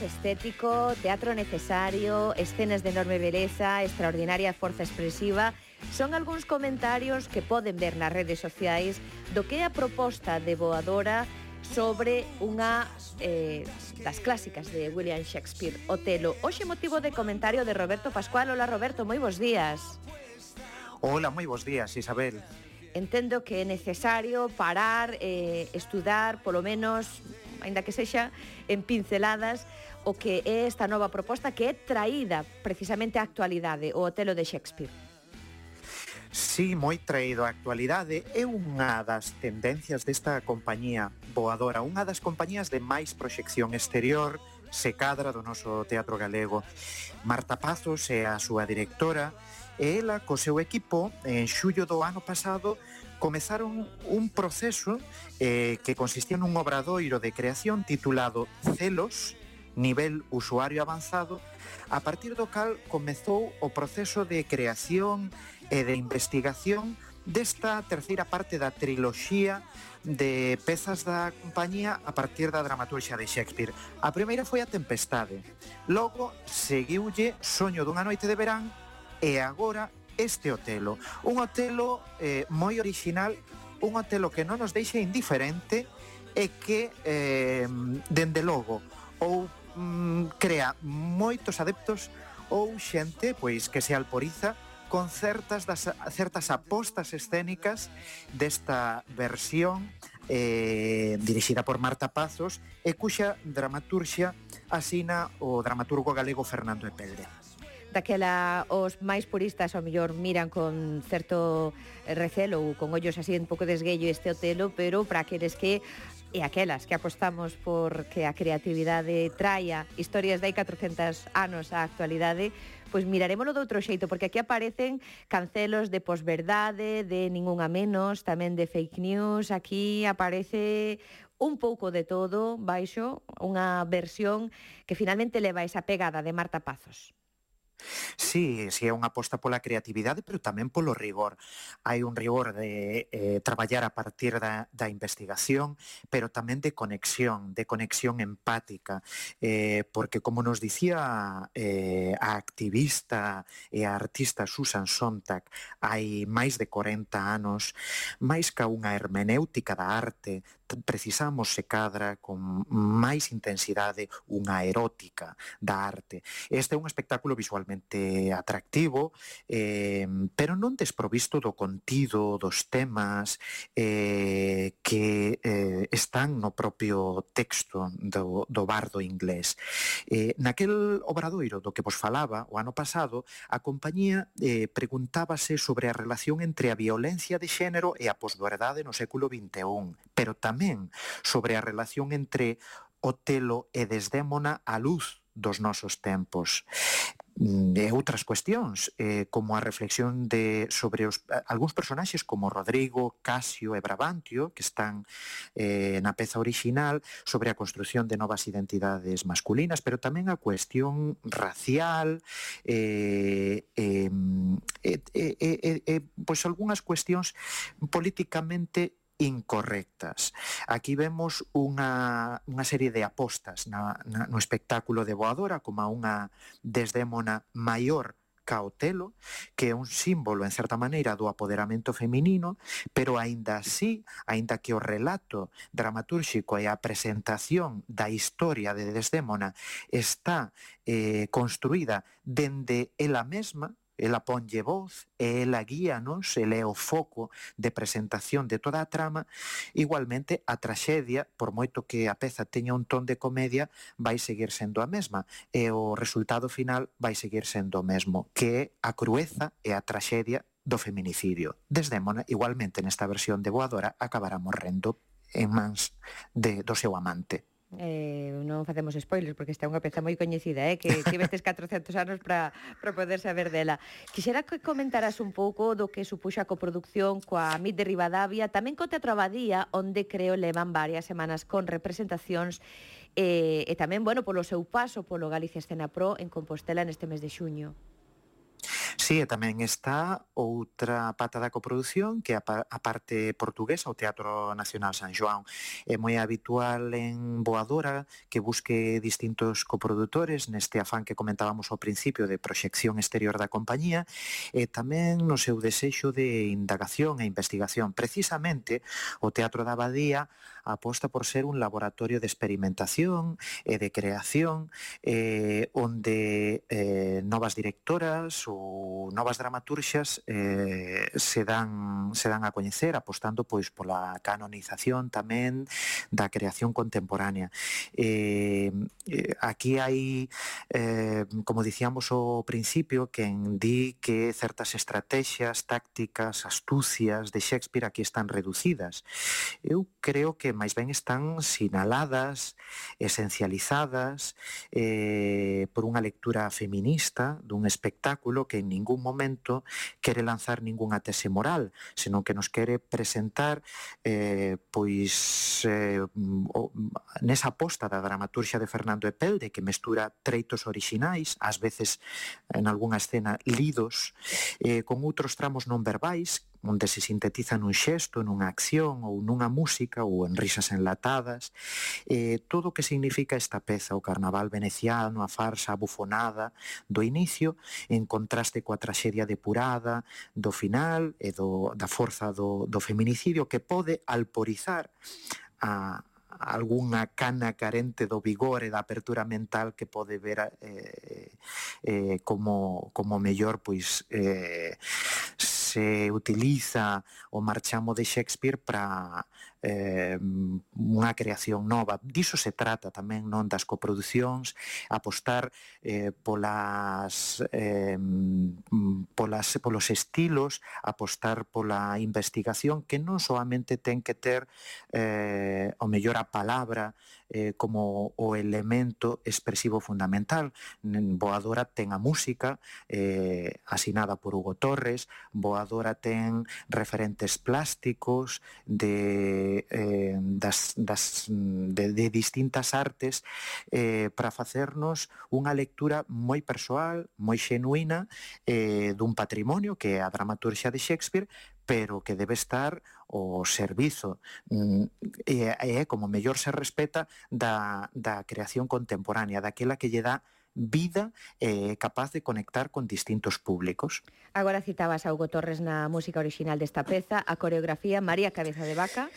estético, teatro necesario, escenas de enorme beleza, extraordinaria forza expresiva, son algúns comentarios que poden ver nas redes sociais do que é a proposta de Boadora sobre unha eh, das clásicas de William Shakespeare, Otelo. Hoxe motivo de comentario de Roberto Pascual. Hola Roberto, moi bons días. Hola, moi bons días Isabel. Entendo que é necesario parar, eh, estudar, polo menos aínda que sexa en pinceladas, o que é esta nova proposta que é traída precisamente á actualidade, o Otelo de Shakespeare. Sí, moi traído á actualidade é unha das tendencias desta compañía voadora, unha das compañías de máis proxección exterior se cadra do noso teatro galego. Marta Pazos é a súa directora e ela co seu equipo en xullo do ano pasado comezaron un proceso eh, que consistía nun obradoiro de creación titulado Celos, nivel usuario avanzado, a partir do cal comezou o proceso de creación e de investigación desta terceira parte da triloxía de pezas da compañía a partir da dramaturgia de Shakespeare. A primeira foi a Tempestade. Logo, seguiulle Soño dunha noite de verán e agora este Otelo. Un Otelo eh, moi original, un Otelo que non nos deixa indiferente e que, eh, dende logo, ou mm, crea moitos adeptos ou xente pois que se alporiza con certas das, certas apostas escénicas desta versión eh, dirixida por Marta Pazos e cuxa dramaturxia asina o dramaturgo galego Fernando Epelde. Daquela os máis puristas ao mellor miran con certo recelo ou con ollos así un pouco desguello este hotelo, pero para aqueles que e aquelas que apostamos por que a creatividade traia historias de hai 400 anos á actualidade, pois mirarémolo outro xeito, porque aquí aparecen cancelos de posverdade, de ningún a menos, tamén de fake news, aquí aparece un pouco de todo baixo unha versión que finalmente leva esa pegada de Marta Pazos. Sí, sí, é unha aposta pola creatividade, pero tamén polo rigor. Hai un rigor de eh, traballar a partir da, da investigación, pero tamén de conexión, de conexión empática, eh, porque como nos dicía eh, a activista e a artista Susan Sontag hai máis de 40 anos, máis ca unha hermenéutica da arte, precisamos se cadra con máis intensidade unha erótica da arte. Este é un espectáculo visualmente atractivo, eh, pero non desprovisto do contido, dos temas eh, que eh, están no propio texto do, do bardo inglés. Eh, naquel obradoiro do que vos falaba o ano pasado, a compañía eh, preguntábase sobre a relación entre a violencia de xénero e a posverdade no século XXI, pero tamén tamén sobre a relación entre Otelo e Desdémona a luz dos nosos tempos. Mm, e outras cuestións, eh, como a reflexión de sobre os, algúns personaxes como Rodrigo, Casio e Brabantio, que están eh, na peza original, sobre a construción de novas identidades masculinas, pero tamén a cuestión racial, eh, eh, eh, eh, eh, eh, pois algunhas cuestións políticamente incorrectas. Aquí vemos unha, unha serie de apostas na, na, no espectáculo de Boadora como unha desdémona maior cautelo, que é un símbolo, en certa maneira, do apoderamento feminino, pero aínda así, aínda que o relato dramatúrxico e a presentación da historia de Desdémona está eh, construída dende ela mesma, ela ponlle voz e ela guía nos, ela é o foco de presentación de toda a trama, igualmente a traxedia, por moito que a peza teña un ton de comedia, vai seguir sendo a mesma e o resultado final vai seguir sendo o mesmo, que é a crueza e a traxedia do feminicidio. Desdémona, igualmente nesta versión de Boadora, acabará morrendo en mans de, do seu amante eh, non facemos spoilers porque esta é unha peza moi coñecida, eh, que tivestes 400 anos para para poder saber dela. Quixera que comentaras un pouco do que supuxa a coproducción coa MIT de Rivadavia, tamén co Teatro Abadía, onde creo levan varias semanas con representacións eh, e tamén, bueno, polo seu paso polo Galicia Escena Pro en Compostela neste mes de xuño. Sí, e tamén está outra pata da coprodución que é a parte portuguesa, o Teatro Nacional San João. É moi habitual en Boadora que busque distintos coproductores neste afán que comentábamos ao principio de proxección exterior da compañía e tamén no seu desexo de indagación e investigación. Precisamente, o Teatro da Abadía aposta por ser un laboratorio de experimentación e de creación eh, onde eh, novas directoras ou novas dramaturxas eh, se dan se dan a coñecer apostando pois pola canonización tamén da creación contemporánea. Eh, eh, aquí hai, eh, como dicíamos ao principio, quen di que certas estrategias, tácticas, astucias de Shakespeare aquí están reducidas. Eu creo que máis ben están sinaladas, esencializadas eh, por unha lectura feminista dun espectáculo que en ningún momento quere lanzar ningunha tese moral, senón que nos quere presentar eh, pois eh, o, nesa aposta proposta da dramaturxa de Fernando Epelde que mestura treitos orixinais, ás veces en algunha escena lidos, eh, con outros tramos non verbais onde se sintetiza nun xesto, nunha acción ou nunha música ou en risas enlatadas, eh, todo o que significa esta peza, o carnaval veneciano, a farsa abufonada do inicio, en contraste coa traxedia depurada do final e do, da forza do, do feminicidio que pode alporizar a, algunha cana carente do vigor e da apertura mental que pode ver eh, eh, como, como mellor pois eh, se utiliza o marchamo de Shakespeare para eh, unha creación nova. Diso se trata tamén non das coproduccións, apostar eh, polas, eh, polas, polos estilos, apostar pola investigación que non solamente ten que ter eh, o mellor a palabra eh, como o elemento expresivo fundamental. Boadora ten a música eh, asinada por Hugo Torres, Boadora ten referentes plásticos de eh, das, das, de, de distintas artes eh, para facernos unha lectura moi persoal, moi xenuína eh, dun patrimonio que é a dramaturxia de Shakespeare, pero que debe estar o servizo mm, e é como mellor se respeta da, da creación contemporánea, daquela que lle dá vida eh, capaz de conectar con distintos públicos. Agora citabas a Hugo Torres na música original desta peza, a coreografía María Cabeza de Vaca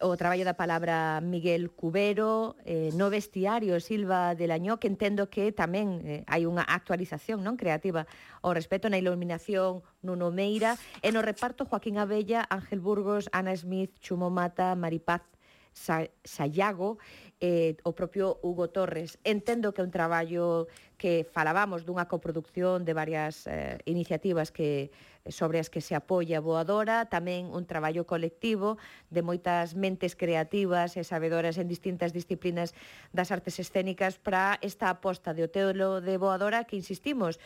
o traballo da palabra Miguel Cubero, eh, no vestiario Silva de Lañó, que entendo que tamén eh, hai unha actualización non creativa ao respecto na iluminación Nuno Meira, e no reparto Joaquín Abella, Ángel Burgos, Ana Smith, Chumo Mata, Maripaz Sa Sayago, eh, o propio Hugo Torres. Entendo que é un traballo que falábamos dunha coproducción de varias eh, iniciativas que sobre as que se apoia Boadora, tamén un traballo colectivo de moitas mentes creativas e sabedoras en distintas disciplinas das artes escénicas para esta aposta de Otelo de Boadora que insistimos,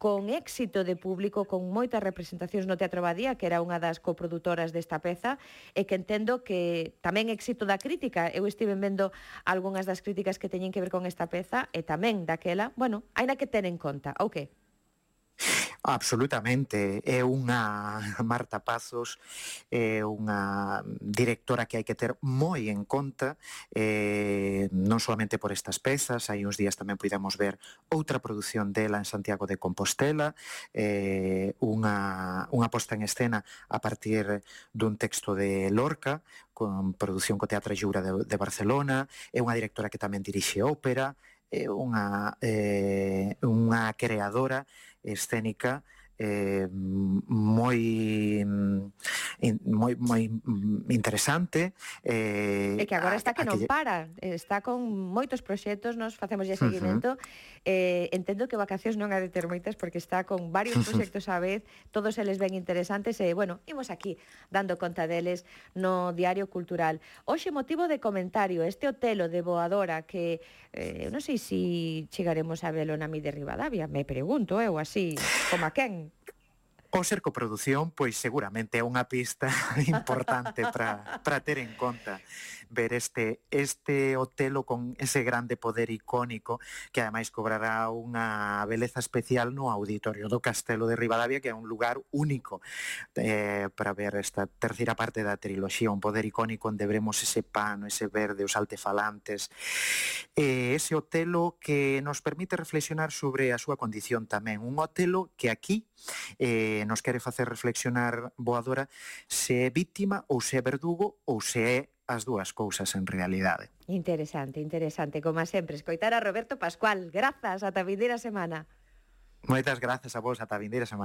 con éxito de público, con moitas representacións no Teatro Badía, que era unha das coprodutoras desta peza, e que entendo que tamén éxito da crítica. Eu estive vendo algunhas das críticas que teñen que ver con esta peza, e tamén daquela, bueno, aina que ten en conta, ou okay. que? Absolutamente, é unha Marta Pazos, é unha directora que hai que ter moi en conta, eh, non solamente por estas pezas, hai uns días tamén podemos ver outra produción dela en Santiago de Compostela, eh, unha, unha posta en escena a partir dun texto de Lorca, con produción co Teatro Lliure de, de Barcelona, é unha directora que tamén dirixe ópera, é unha, eh, un unha creadora escénica eh, moi moi moi interesante eh E que agora está que non que... para, está con moitos proxectos, nos facemos ya seguimento. Uh -huh. Eh entendo que vacacións non ha de ter moitas porque está con varios proxectos á vez, todos eles ben interesantes e bueno, imos aquí dando conta deles no Diario Cultural. Hoxe motivo de comentario este hotelo de Boadora que eh, non sei se si chegaremos a velo na mi de Rivadavia, me pregunto eh, eu así, como a quen O ser coprodución, pois seguramente é unha pista importante para ter en conta ver este este Otelo con ese grande poder icónico que ademais cobrará unha beleza especial no auditorio do Castelo de Rivadavia que é un lugar único eh, para ver esta terceira parte da triloxía un poder icónico onde veremos ese pano, ese verde, os altefalantes eh, ese Otelo que nos permite reflexionar sobre a súa condición tamén. Un Otelo que aquí eh, nos quere facer reflexionar Boadora se é víctima ou se é verdugo ou se é as dúas cousas en realidade. Interesante, interesante. Como sempre, escoitar a Roberto Pascual. Grazas, ata a vindeira semana. Moitas grazas a vos, ata a vindeira semana.